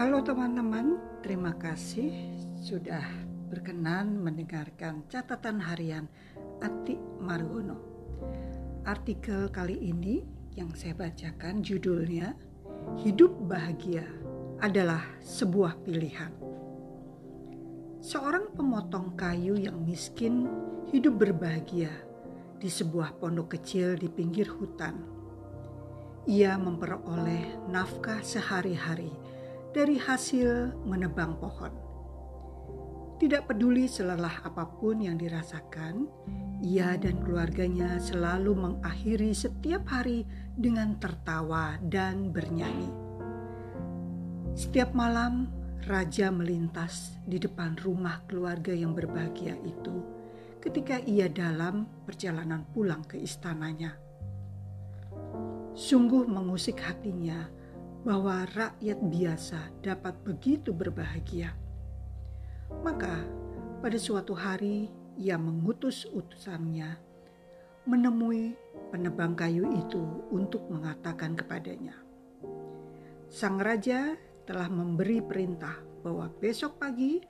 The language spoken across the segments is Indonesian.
Halo teman-teman, terima kasih sudah berkenan mendengarkan catatan harian Ati Margono. Artikel kali ini yang saya bacakan judulnya Hidup Bahagia adalah sebuah pilihan. Seorang pemotong kayu yang miskin hidup berbahagia di sebuah pondok kecil di pinggir hutan. Ia memperoleh nafkah sehari-hari dari hasil menebang pohon. Tidak peduli selelah apa pun yang dirasakan, ia dan keluarganya selalu mengakhiri setiap hari dengan tertawa dan bernyanyi. Setiap malam, raja melintas di depan rumah keluarga yang berbahagia itu ketika ia dalam perjalanan pulang ke istananya. Sungguh mengusik hatinya bahwa rakyat biasa dapat begitu berbahagia. Maka pada suatu hari ia mengutus utusannya menemui penebang kayu itu untuk mengatakan kepadanya, Sang Raja telah memberi perintah bahwa besok pagi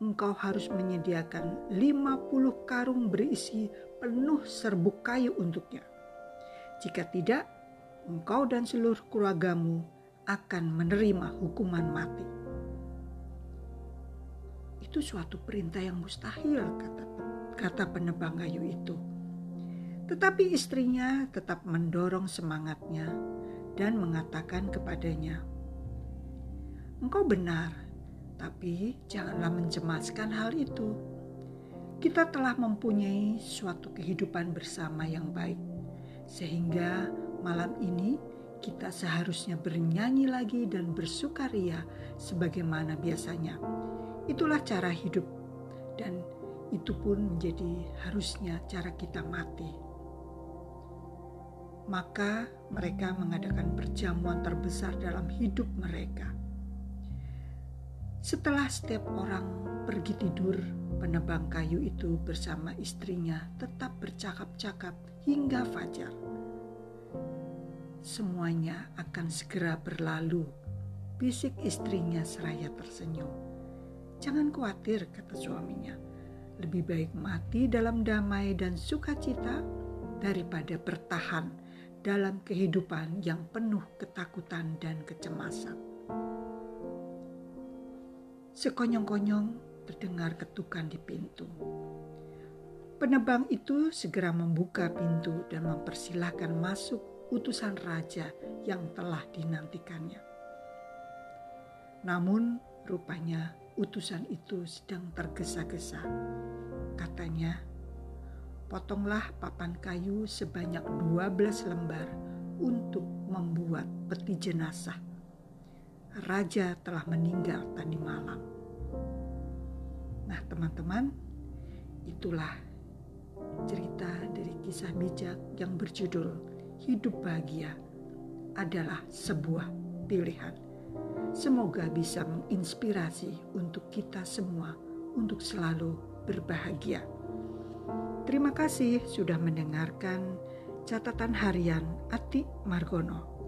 engkau harus menyediakan 50 karung berisi penuh serbuk kayu untuknya. Jika tidak, engkau dan seluruh keluargamu akan menerima hukuman mati. Itu suatu perintah yang mustahil, kata, kata penebang kayu itu. Tetapi istrinya tetap mendorong semangatnya dan mengatakan kepadanya, "Engkau benar, tapi janganlah mencemaskan hal itu. Kita telah mempunyai suatu kehidupan bersama yang baik, sehingga malam ini kita seharusnya bernyanyi lagi dan bersukaria sebagaimana biasanya. Itulah cara hidup dan itu pun menjadi harusnya cara kita mati. Maka mereka mengadakan perjamuan terbesar dalam hidup mereka. Setelah setiap orang pergi tidur, penebang kayu itu bersama istrinya tetap bercakap-cakap hingga fajar semuanya akan segera berlalu. Bisik istrinya seraya tersenyum. Jangan khawatir, kata suaminya. Lebih baik mati dalam damai dan sukacita daripada bertahan dalam kehidupan yang penuh ketakutan dan kecemasan. Sekonyong-konyong terdengar ketukan di pintu. Penebang itu segera membuka pintu dan mempersilahkan masuk utusan raja yang telah dinantikannya. Namun rupanya utusan itu sedang tergesa-gesa. Katanya, potonglah papan kayu sebanyak 12 lembar untuk membuat peti jenazah. Raja telah meninggal tadi malam. Nah teman-teman, itulah cerita dari kisah bijak yang berjudul hidup bahagia adalah sebuah pilihan. Semoga bisa menginspirasi untuk kita semua untuk selalu berbahagia. Terima kasih sudah mendengarkan catatan harian Ati Margono.